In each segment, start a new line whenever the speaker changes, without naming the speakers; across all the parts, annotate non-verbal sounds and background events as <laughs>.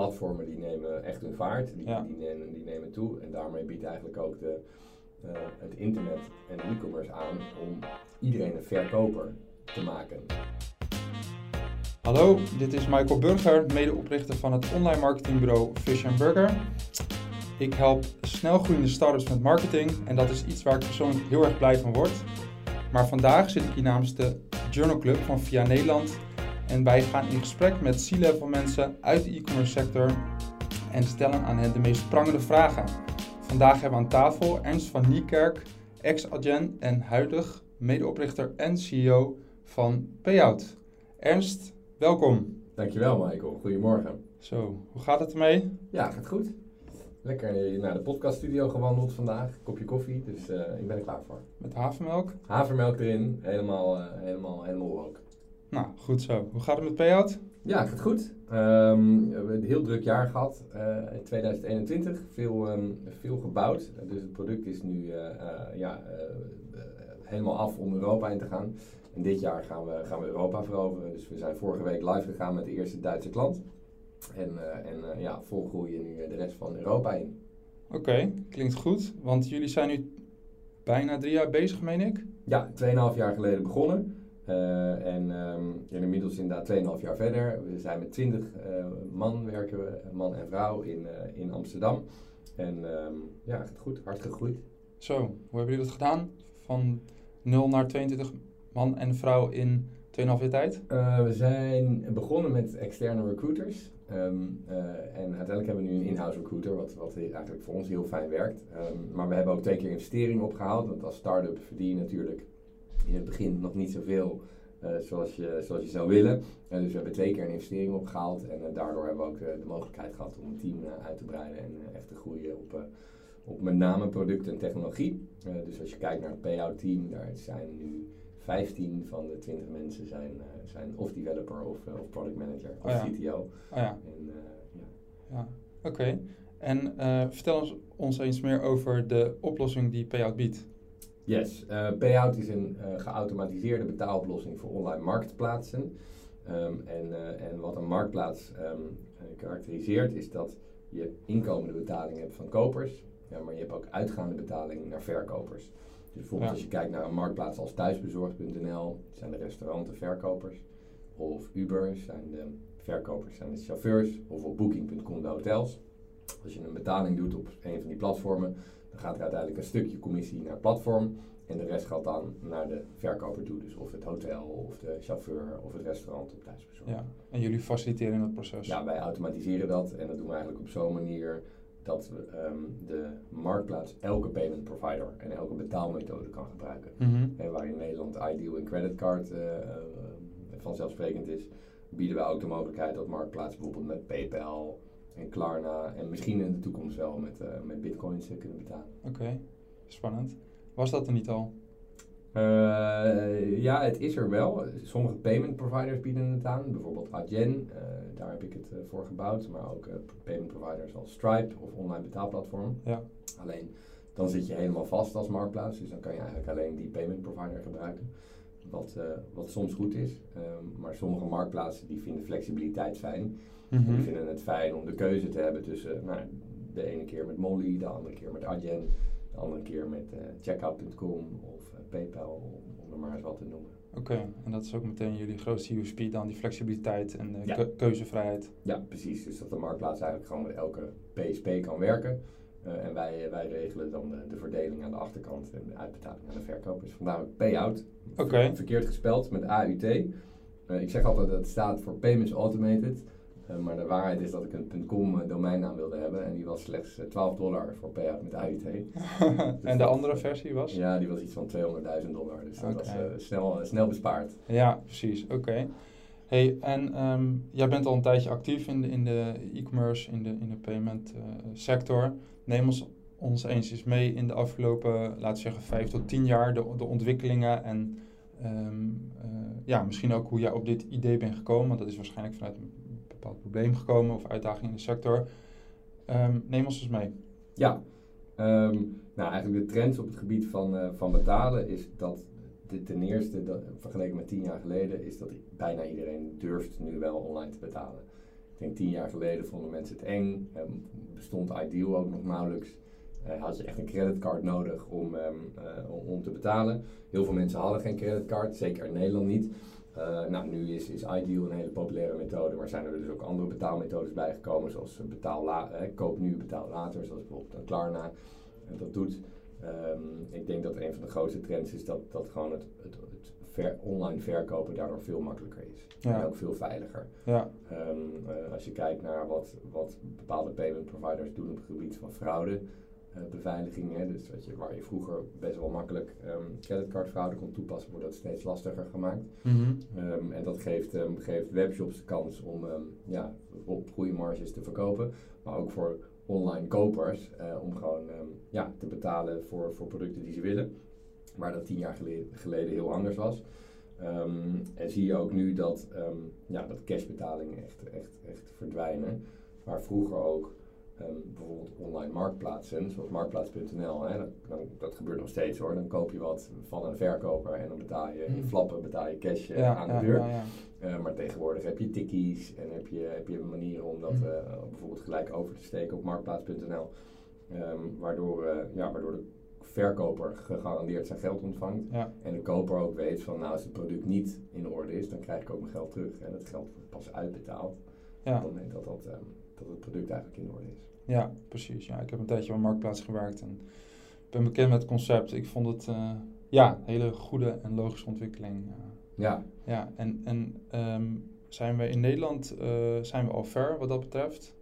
platformen die nemen echt hun vaart, die,
Ja.
die, nemen, die nemen toe. En daarmee biedt eigenlijk ook de, eh, het internet en de e-commerce aan om iedereen een verkoper te maken.
Hallo, dit is Michael Burger, medeoprichter van het online marketingbureau Fish Burger. Ik help snelgroeiende startups met marketing en dat is iets waar ik persoonlijk heel erg blij van word. Maar vandaag zit ik hier namens de Journal Club van Via Nederland en wij gaan in gesprek met C-level mensen uit de e-commerce sector en stellen aan hen de meest prangende vragen. Vandaag hebben we aan tafel Ernst van Niekerk, ex-agent en huidig medeoprichter en CEO van Payout. Ernst, welkom.
Dankjewel Michael, goedemorgen.
Zo, hoe gaat het ermee?
Ja, gaat goed. Lekker naar de podcaststudio gewandeld vandaag, kopje koffie, dus eh, ik ben er klaar voor.
Met havermelk?
Havermelk erin, helemaal, eh, helemaal, helemaal ook.
Nou, goed zo. Hoe gaat het met Payout?
Ja, gaat goed. Ehm, we hebben een heel druk jaar gehad eh, in 2021. Veel, ehm, veel gebouwd. dus het product is nu eh, eh, ja, helemaal af om Europa in te gaan. En dit jaar gaan we, gaan we Europa veroveren. Dus we zijn vorige week live gegaan met de eerste Duitse klant. En, en ja, vol groeien nu de rest van Europa in.
Oké, klinkt goed. Want jullie zijn nu bijna drie jaar bezig, meen ik?
Ja, 2,5 jaar geleden begonnen. Eh, en, ehm, en inmiddels inderdaad 2,5 jaar verder. We zijn met 20 eh, man werken we, man en vrouw in, eh, in Amsterdam. En ehm, ja, gaat goed, hard gegroeid.
Zo, hoe hebben jullie dat gedaan? Van 0 naar 22 man en vrouw in 2,5 jaar tijd?
Eh, we zijn begonnen met externe recruiters. Ehm, eh, en uiteindelijk hebben we nu een in-house recruiter, wat, wat eigenlijk voor ons heel fijn werkt. Maar we hebben ook twee keer investeringen opgehaald. Want als start-up verdien je natuurlijk in het begin nog niet zoveel eh, zoals, je, zoals je zou willen. Eh, dus we hebben twee keer een investering opgehaald. En eh, daardoor hebben we ook de mogelijkheid gehad om het team uit te breiden en echt te groeien op, op met name product en technologie. Dus als je kijkt naar het payout team, daar zijn nu 15 van de 20 mensen zijn, zijn of developer of, of product manager of
Oh ja.
CTO.
Oh ja,
En, eh, ja.
ja. Oké. En vertel ons, ons eens meer over de oplossing die Payout biedt.
Yes, eh, Payout is een eh, geautomatiseerde betaaloplossing voor online marktplaatsen. Ehm, en, eh, en wat een marktplaats ehm, eh, karakteriseert is dat je inkomende betalingen hebt van kopers, ja, maar je hebt ook uitgaande betalingen naar verkopers. Dus bijvoorbeeld
Ja.
als je kijkt naar een marktplaats als thuisbezorgd.nl, zijn de restauranten verkopers. Of Uber zijn de verkopers, zijn de chauffeurs. Of op Booking.com de hotels. Als je een betaling doet op een van die platformen, dan gaat er uiteindelijk een stukje commissie naar het platform. En de rest gaat dan naar de verkoper toe. Dus of het hotel, of de chauffeur, of het restaurant op thuisbezorgd.
Ja. En jullie faciliteren dat proces.
Ja, wij automatiseren dat en dat doen we eigenlijk op zo'n manier dat we, ehm, de marktplaats elke payment provider en elke betaalmethode kan gebruiken.
Mhm.
En waar in Nederland Ideal en Creditcard eh, eh, vanzelfsprekend is, bieden wij ook de mogelijkheid dat marktplaats bijvoorbeeld met PayPal en Klarna en misschien in de toekomst wel met, eh, met bitcoins kunnen betalen.
Oké, spannend. Was dat er niet al?
Eh, ja, het is er wel. Sommige payment providers bieden het aan. Bijvoorbeeld Adyen, eh, daar heb ik het voor gebouwd. Maar ook payment providers als Stripe of online betaalplatform.
Ja.
Alleen, dan zit je helemaal vast als marktplaats. Dus dan kan je eigenlijk alleen die payment provider gebruiken. Wat, wat soms goed is. Ehm, maar sommige marktplaatsen die vinden flexibiliteit fijn.
Mhm.
die vinden het fijn om de keuze te hebben tussen nou, de ene keer met Molly, de andere keer met Adyen, de andere keer met eh, checkout.com of eh, PayPal, om, er maar eens wat te noemen.
Oké, en dat is ook meteen jullie grootste USP dan, die flexibiliteit en
Ja.
keuzevrijheid.
Ja, precies. Dus dat de marktplaats eigenlijk gewoon met elke PSP kan werken. Eh, en wij, wij regelen dan de, de verdeling aan de achterkant en de uitbetaling aan de verkopers. Vandaar ook payout.
Oké.
Verkeerd gespeld met AUT. Ik zeg altijd dat het staat voor Payments Automated. Eh, maar de waarheid is dat ik een .com eh, domeinnaam wilde hebben. En die was slechts eh, 12 dollar voor payout met AUT. <laughs>
en de andere versie was?
Ja, die was iets van 200.000 dollar. Dus dat was eh, snel, eh, snel bespaard.
Ja, precies. Oké. Hey, en ehm, jij bent al een tijdje actief in de, in de e-commerce, in de, in de payment eh, sector. Neem ons, ons eens eens mee in de afgelopen, laten we zeggen, vijf tot tien jaar, de, de ontwikkelingen en ehm, eh, ja, misschien ook hoe jij op dit idee bent gekomen. Want dat is waarschijnlijk vanuit een bepaald probleem gekomen of uitdaging in de sector. Ehm, neem ons eens mee.
Ja, ehm, nou eigenlijk de trends op het gebied van, eh, van betalen is dat de, ten eerste, dat, vergeleken met tien jaar geleden, is dat bijna iedereen durft nu wel online te betalen. denk tien jaar geleden vonden mensen het eng. Ehm, bestond Ideal ook nog nauwelijks. Uh, had je echt een creditcard nodig om, um, om te betalen. Heel veel mensen hadden geen creditcard, zeker in Nederland niet. Uh, nou, nu is, is Ideal een hele populaire methode, maar zijn er dus ook andere betaalmethodes bijgekomen, zoals betaal la, eh, koop nu, betaal later, zoals bijvoorbeeld een Klarna dat doet. Um, ik denk dat een van de grootste trends is dat, dat gewoon het, het, het ver, online verkopen daardoor veel makkelijker is. Ja. En ook veel veiliger. Ja. Um, uh, als je kijkt naar wat, wat bepaalde payment providers doen op het gebied van fraude, beveiliging. Hè, dus wat je, waar je vroeger best wel makkelijk um, creditcardfraude kon toepassen, wordt dat steeds lastiger gemaakt. Mm -hmm. en dat geeft, geeft webshops de kans om ja, op goede marges te verkopen. Maar ook voor online kopers uh, om gewoon ja, te betalen voor, voor producten die ze willen. Waar dat tien jaar geleden, geleden heel anders was. En zie je ook nu dat, ja, dat cashbetalingen echt, echt, echt verdwijnen. Waar vroeger ook bijvoorbeeld online marktplaatsen, zoals marktplaats.nl, hè, dat, dat, gebeurt nog steeds hoor. Dan koop je wat van een verkoper en dan betaal je in hmm. flappen, betaal je cash uh, aan de deur. Ja, ja. Uh, maar tegenwoordig heb je tikkies en heb je, heb je manieren om dat uh, bijvoorbeeld gelijk over te steken op marktplaats.nl. Um, waardoor, ja, waardoor de verkoper gegarandeerd zijn geld ontvangt. En de koper ook weet van nou als het product niet in orde is, dan krijg ik ook mijn geld terug. En het geld wordt pas uitbetaald ja. op het moment dat, dat, um, dat het product eigenlijk in orde is.
Ja, precies. Ja, ik heb een tijdje op Marktplaats gewerkt en ben bekend met het concept. Ik vond het uh, ja, een hele goede en logische ontwikkeling. Uh, ja. Ja, en, en um, zijn we in Nederland uh, zijn we al ver wat dat betreft?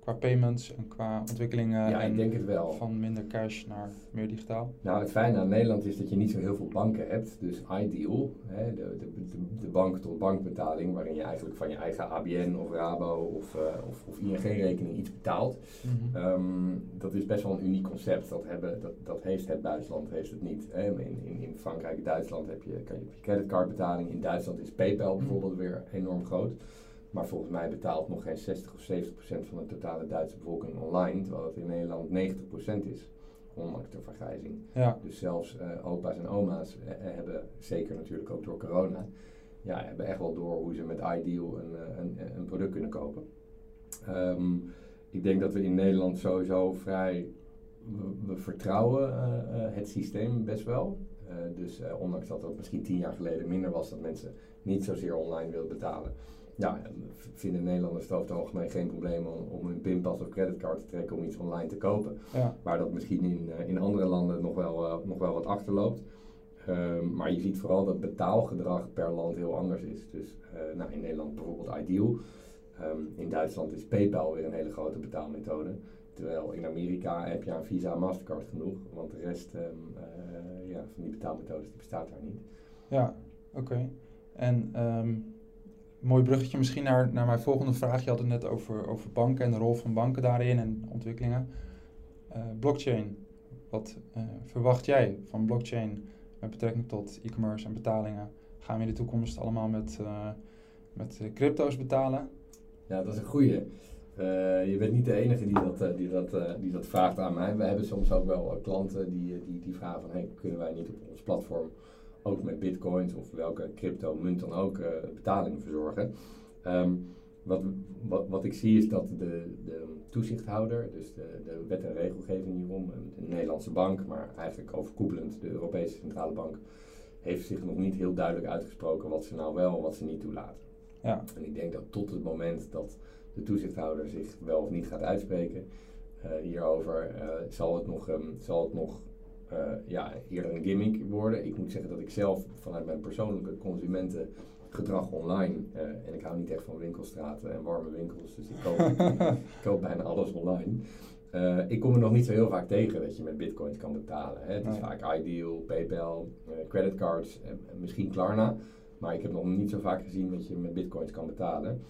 Qua payments en qua ontwikkelingen.
Ja,
en
ik denk het wel.
Van minder cash naar meer digitaal.
Nou, het fijne aan Nederland is dat je niet zo heel veel banken hebt. Dus Ideal, hè, de, de, de, bank-tot-bankbetaling, waarin je eigenlijk van je eigen ABN of Rabo of, uh, of, of ING-rekening iets betaalt. Mm -hmm. um, dat is best wel een uniek concept. Dat, hebben, dat, dat heeft het buitenland heeft het niet. Hè. In, in, in Frankrijk Duitsland heb je, kan je, je creditcardbetaling. In Duitsland is PayPal bijvoorbeeld weer enorm groot. Maar volgens mij betaalt nog geen 60 of 70 procent van de totale Duitse bevolking online, terwijl het in Nederland 90 procent is, ondanks de vergrijzing. Ja. Dus zelfs uh, opa's en oma's uh, hebben, zeker natuurlijk ook door corona, ja, hebben echt wel door hoe ze met Ideal een, een, een product kunnen kopen. Um, ik denk dat we in Nederland sowieso vrij, we, we vertrouwen uh, het systeem best wel. dus ondanks dat het misschien tien jaar geleden minder was dat mensen niet zozeer online wilden betalen ja, vinden Nederlanders het over het algemeen geen probleem om, om een pinpas of creditcard te trekken om iets online te kopen. Ja. Waar dat misschien in, uh, in andere landen nog wel, uh, nog wel wat achterloopt. Um, maar je ziet vooral dat betaalgedrag per land heel anders is. Dus uh, nou, in Nederland bijvoorbeeld Ideal. Um, in Duitsland is PayPal weer een hele grote betaalmethode. Terwijl in Amerika heb je aan Visa en Mastercard genoeg. Want de rest um, ja, van die betaalmethodes die bestaat daar niet.
Ja, oké. En mooi bruggetje misschien naar, naar mijn volgende vraag. Je had het net over, over banken en de rol van banken daarin en ontwikkelingen. Uh, blockchain. Wat uh, verwacht jij van blockchain met betrekking tot e-commerce en betalingen? Gaan we in de toekomst allemaal met, uh, met crypto's betalen?
Ja, dat is een goede. je bent niet de enige die dat, die, dat, die dat vraagt aan mij. We hebben soms ook wel klanten die, die, die vragen van... Hey, kunnen wij niet op ons platform ook met bitcoins of welke crypto munt dan ook uh, betalingen verzorgen. Um, wat, wat, wat ik zie is dat de, de toezichthouder, dus de, de wet en regelgeving hierom, de Nederlandse bank, maar eigenlijk overkoepelend de Europese Centrale Bank, heeft zich nog niet heel duidelijk uitgesproken wat ze nou wel en wat ze niet toelaten. Ja. En ik denk dat tot het moment dat de toezichthouder zich wel of niet gaat uitspreken uh, hierover, uh, zal, het nog, um, zal het nog uh, ja, eerder een gimmick worden. Ik moet zeggen dat ik zelf vanuit mijn persoonlijke consumentengedrag online, uh, en ik hou niet echt van winkelstraten en warme winkels, dus ik koop, <laughs> ik koop bijna alles online. Uh, ik kom er nog niet zo heel vaak tegen dat je met bitcoins kan betalen. Hè. Het is vaak Ideal, PayPal, creditcards en misschien Klarna. Maar ik heb nog niet zo vaak gezien dat je met bitcoins kan betalen.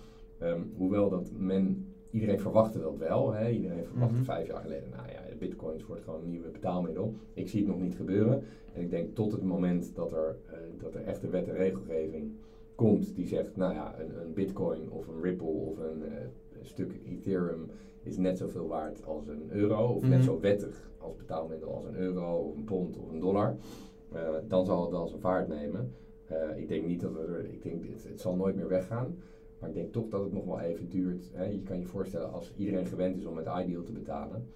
Um, hoewel dat men iedereen verwachtte dat wel. Hè. Iedereen verwachtte mm -hmm. vijf jaar geleden, nou ja, bitcoins wordt gewoon een nieuwe betaalmiddel. Ik zie het nog niet gebeuren. En ik denk tot het moment dat er, uh, dat er echte wet en regelgeving komt die zegt, nou ja, een, een bitcoin of een Ripple of een, uh, stuk Ethereum is net zoveel waard als een euro. Of net mhm. zo wettig als betaalmiddel als een euro of een pond of een dollar. Uh, dan zal het wel zijn vaart nemen. ik denk niet dat er, ik denk, het, het zal nooit meer weggaan. Maar ik denk toch dat het nog wel even duurt. Hè. Je kan je voorstellen als iedereen gewend is om met Ideal te betalen.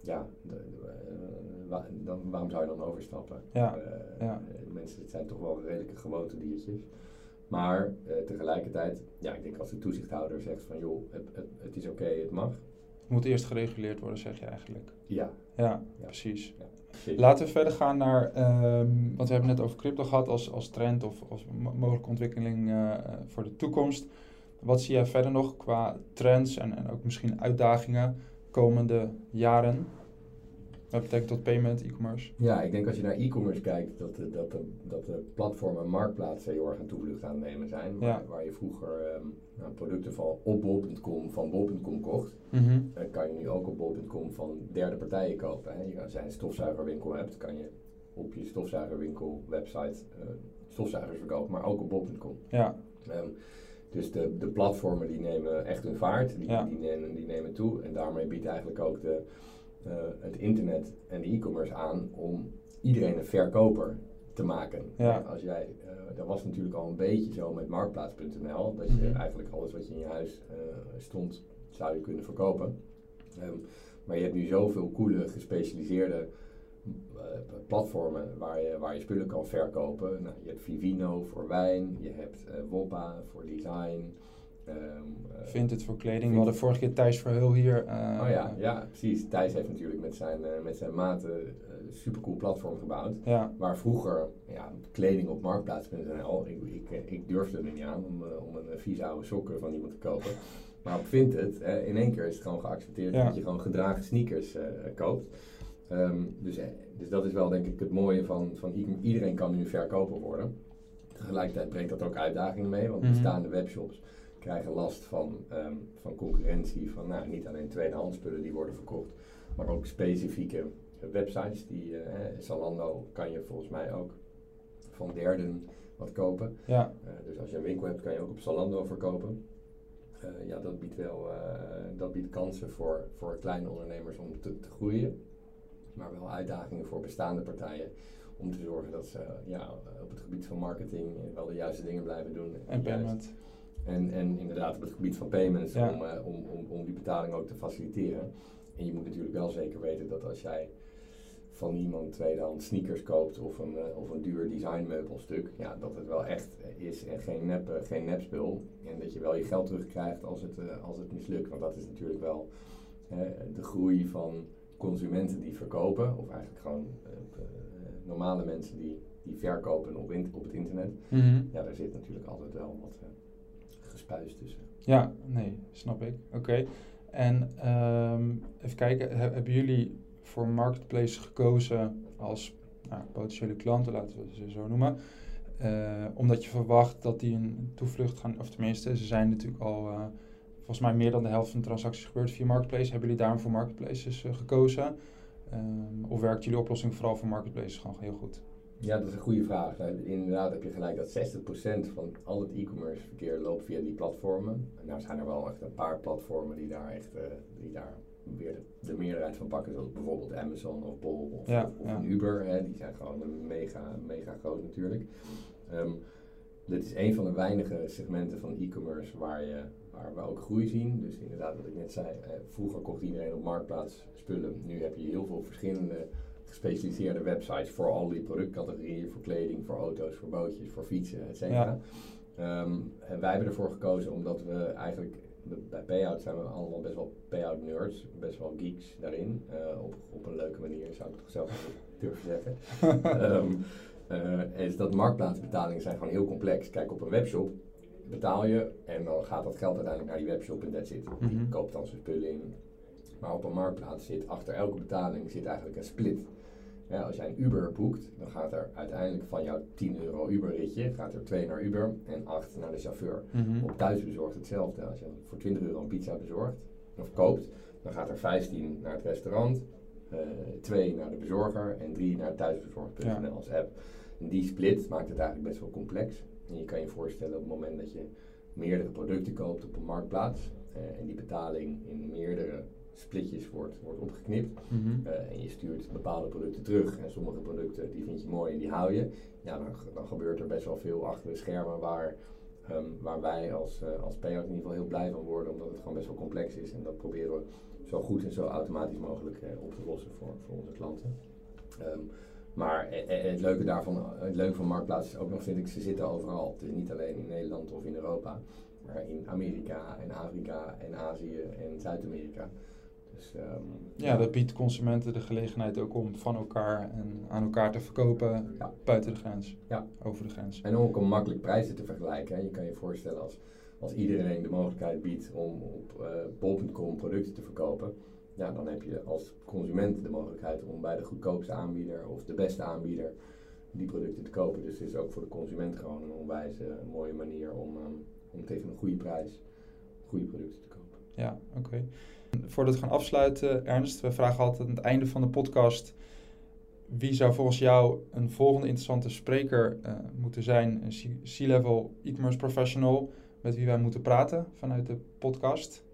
Ja, de, uh, wa dan, waarom zou je dan overstappen?
Ja,
uh,
ja.
Mensen, het zijn toch wel redelijke gewoontediertjes. Maar uh, tegelijkertijd, ja, ik denk als de toezichthouder zegt van joh, het, het, het is oké, okay, het mag.
Het moet eerst gereguleerd worden, zeg je eigenlijk.
Ja.
Ja, ja. precies. Ja. Laten we verder gaan naar, um, want we hebben net over crypto gehad als, als trend of als mogelijke ontwikkeling uh, voor de toekomst. Wat zie jij verder nog qua trends en, en ook misschien uitdagingen komende jaren? Wat betekent dat payment, e-commerce?
Ja, ik denk als je naar e-commerce kijkt, dat de, dat, de, dat de platformen en marktplaatsen heel erg een toevlucht aan het nemen zijn. Waar,
Ja.
waar je vroeger um, nou, producten van op bol.com van bol.com kocht,
Mhm.
kan je nu ook op bol.com van derde partijen kopen. Hè. Je als jij een stofzuigerwinkel hebt, kan je op je stofzuigerwinkel website uh, stofzuigers verkopen, maar ook op bol.com.
Ja,
Um, dus de, de platformen die nemen echt hun vaart, die,
Ja.
die, nemen, die nemen toe. En daarmee biedt eigenlijk ook de, uh, het internet en de e-commerce aan om iedereen een verkoper te maken.
Ja.
Als jij, uh, dat was natuurlijk al een beetje zo met marktplaats.nl, dat je
Mhm.
eigenlijk alles wat je in je huis uh, stond, zou je kunnen verkopen. Um, maar je hebt nu zoveel coole, gespecialiseerde platformen waar je, waar je spullen kan verkopen. Nou, je hebt Vivino voor wijn, je hebt uh, Woppa voor design. Um, uh,
Vinted voor kleding. We hadden vorige keer Thijs Verheul hier. Uh,
oh ja, ja, precies. Thijs heeft natuurlijk met zijn, met zijn maten een supercool platform gebouwd.
Ja.
Waar vroeger ja, kleding op marktplaats.nl, ik, ik, ik durfde er niet aan om, om een vieze oude sokken van iemand te kopen. Maar op Vinted, uh, in één keer is het gewoon geaccepteerd
Ja.
dat je gewoon gedragen sneakers koopt. Um, dus, dus dat is wel denk ik het mooie van, van iedereen kan nu verkoper worden. Tegelijkertijd brengt dat ook uitdagingen mee, want
Mhm.
bestaande webshops krijgen last van, um, van concurrentie, van nou, niet alleen tweedehands spullen die worden verkocht, maar ook specifieke websites. Die, uh, Zalando kan je volgens mij ook van derden wat kopen.
Ja.
Uh, dus als je een winkel hebt, kan je ook op Zalando verkopen. Uh, ja, dat biedt wel dat biedt kansen voor, voor kleine ondernemers om te, te groeien maar wel uitdagingen voor bestaande partijen om te zorgen dat ze ja, op het gebied van marketing wel de juiste dingen blijven doen.
En payment.
En, en inderdaad op het gebied van payments
Ja.
om, uh, om, om, om die betaling ook te faciliteren. En je moet natuurlijk wel zeker weten dat als jij van iemand tweedehands sneakers koopt of een, uh, of een duur designmeubelstuk, ja, dat het wel echt is en geen, nep, uh, geen nepspul. En dat je wel je geld terugkrijgt als het, als het mislukt. Want dat is natuurlijk wel de groei van consumenten die verkopen, of eigenlijk gewoon uh, uh, normale mensen die, die verkopen op, in, op het internet.
Mm -hmm.
Ja, daar zit natuurlijk altijd wel wat uh, gespuis tussen.
Ja, nee, snap ik. Oké. Okay. En um, even kijken, he, hebben jullie voor Marketplace gekozen als nou, potentiële klanten, laten we ze zo noemen? Uh, omdat je verwacht dat die een toevlucht gaan, of tenminste, ze zijn natuurlijk al volgens mij meer dan de helft van de transacties gebeurt via Marketplace. Hebben jullie daarom voor Marketplaces uh, gekozen? Um, of werkt jullie oplossing vooral voor Marketplaces gewoon heel goed?
Ja, dat is een goede vraag. Inderdaad heb je gelijk dat 60% van al het e-commerce verkeer loopt via die platformen. En nou zijn er wel echt een paar platformen die daar echt uh, die daar weer de, de, meerderheid van pakken. Zoals bijvoorbeeld Amazon of Bol of,
ja,
of
ja.
een Uber. Hè. Die zijn gewoon mega, mega groot natuurlijk. Um, dit is een van de weinige segmenten van e-commerce waar, je, waar we ook groei zien. Dus inderdaad, wat ik net zei, eh, vroeger kocht iedereen op marktplaats spullen. Nu heb je heel veel verschillende gespecialiseerde websites voor al die productcategorieën, voor kleding, voor auto's, voor bootjes, voor fietsen, et cetera. Ja. Um, en wij hebben ervoor gekozen omdat we eigenlijk, bij payout zijn we allemaal best wel payout nerds, best wel geeks daarin. Uh, op, op een leuke manier zou ik toch zelf <laughs> durven zeggen. um, <laughs> uh, is dat marktplaatsbetalingen zijn gewoon heel complex. Kijk, op een webshop betaal je en dan gaat dat geld uiteindelijk naar die webshop en that's it.
Mhm.
Die mm -hmm. koopt dan zijn spullen in. Maar op een marktplaats zit achter elke betaling zit eigenlijk een split. Ja, als jij een Uber boekt, dan gaat er uiteindelijk van jouw 10 euro Uber-ritje, gaat er 2 naar Uber en 8 naar de chauffeur.
Mm -hmm.
Op thuisbezorgd hetzelfde. Als je voor 20 euro een pizza bezorgt of koopt, dan gaat er 15 naar het restaurant, uh, 2 naar de bezorger en 3 naar thuisbezorgd.nl ja. als app. En die split maakt het eigenlijk best wel complex. En je kan je voorstellen op het moment dat je meerdere producten koopt op een marktplaats uh, en die betaling in meerdere splitjes wordt, wordt opgeknipt.
Mm -hmm.
uh, en je stuurt bepaalde producten terug. En sommige producten die vind je mooi en die hou je. Ja, dan, dan gebeurt er best wel veel achter de schermen waar Ehm, waar wij als, uh, als payout in ieder geval heel blij van worden, omdat het gewoon best wel complex is. En dat proberen we zo goed en zo automatisch mogelijk op te lossen voor, voor onze klanten. Ehm, maar het leuke daarvan, het leuke van Marktplaats is ook nog, vind ik, ze zitten overal. Het is niet alleen in Nederland of in Europa, maar in Amerika en Afrika en Azië en Zuid-Amerika.
Dus, um, ja, dat biedt consumenten de gelegenheid ook om van elkaar en aan elkaar te verkopen ja. buiten de grens, ja. over de grens.
En ook om makkelijk prijzen te vergelijken. Hè. Je kan je voorstellen als, als iedereen de mogelijkheid biedt om op uh, bol.com producten te verkopen, ja, dan heb je als consument de mogelijkheid om bij de goedkoopste aanbieder of de beste aanbieder die producten te kopen. Dus het is ook voor de consument gewoon een onwijs mooie manier om, um, om tegen een goede prijs goede producten te kopen.
Ja, oké. Voordat we gaan afsluiten, Ernst, we vragen altijd aan het einde van de podcast: wie zou volgens jou een volgende interessante spreker uh, moeten zijn? Een C-level e-commerce professional met wie wij moeten praten vanuit de podcast?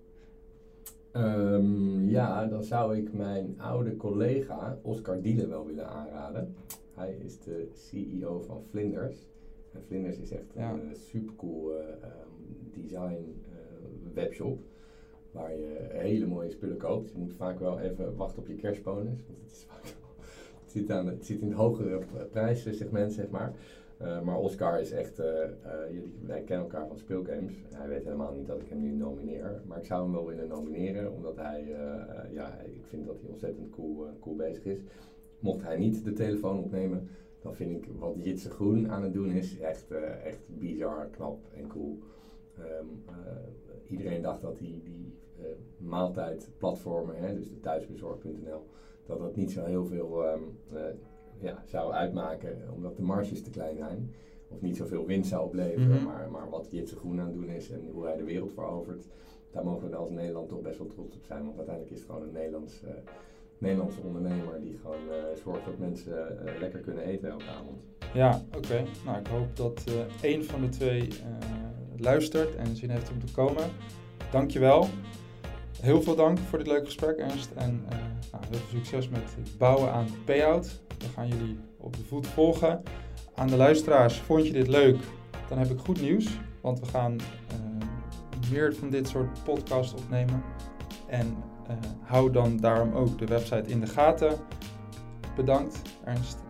Um, ja, dan zou ik mijn oude collega Oscar Diele wel willen aanraden. Hij is de CEO van Vlinders. En Vlinders is echt een uh, supercool uh, um, design webshop waar je hele mooie spullen koopt. Je moet vaak wel even wachten op je kerstbonus, want het, is vaak <laughs> het, zit, aan, het zit in het hogere prijssegment, zeg maar. Uh, maar Oscar is echt, uh, uh, jullie, wij kennen elkaar van speelgames. Hij weet helemaal niet dat ik hem nu nomineer. Maar ik zou hem wel willen nomineren, omdat hij, ja, ik vind dat hij ontzettend cool, cool bezig is. Mocht hij niet de telefoon opnemen, dan vind ik wat Jitse Groen aan het doen is echt, echt bizar, knap en cool. Um, iedereen dacht dat die, die maaltijdplatformen, hè, dus de thuisbezorg.nl, dat dat niet zo heel veel um, ja, zou uitmaken, omdat de marges te klein zijn. Of niet zoveel winst zou opleveren. Mm -hmm. maar, maar wat Jitse Groen aan het doen is en hoe hij de wereld verovert, daar mogen we als Nederland toch best wel trots op zijn. Want uiteindelijk is het gewoon een Nederlands, uh, Nederlandse ondernemer die gewoon zorgt dat mensen lekker kunnen eten elke avond.
Ja, oké. Nou, ik hoop dat één van de twee luistert en zin heeft om te komen. Dankjewel. Heel veel dank voor dit leuke gesprek, Ernst. En nou, heel veel succes met het bouwen aan payout. We gaan jullie op de voet volgen. Aan de luisteraars, vond je dit leuk? Dan heb ik goed nieuws. Want we gaan uh, meer van dit soort podcasts opnemen. En uh, hou dan daarom ook de website in de gaten. Bedankt, Ernst.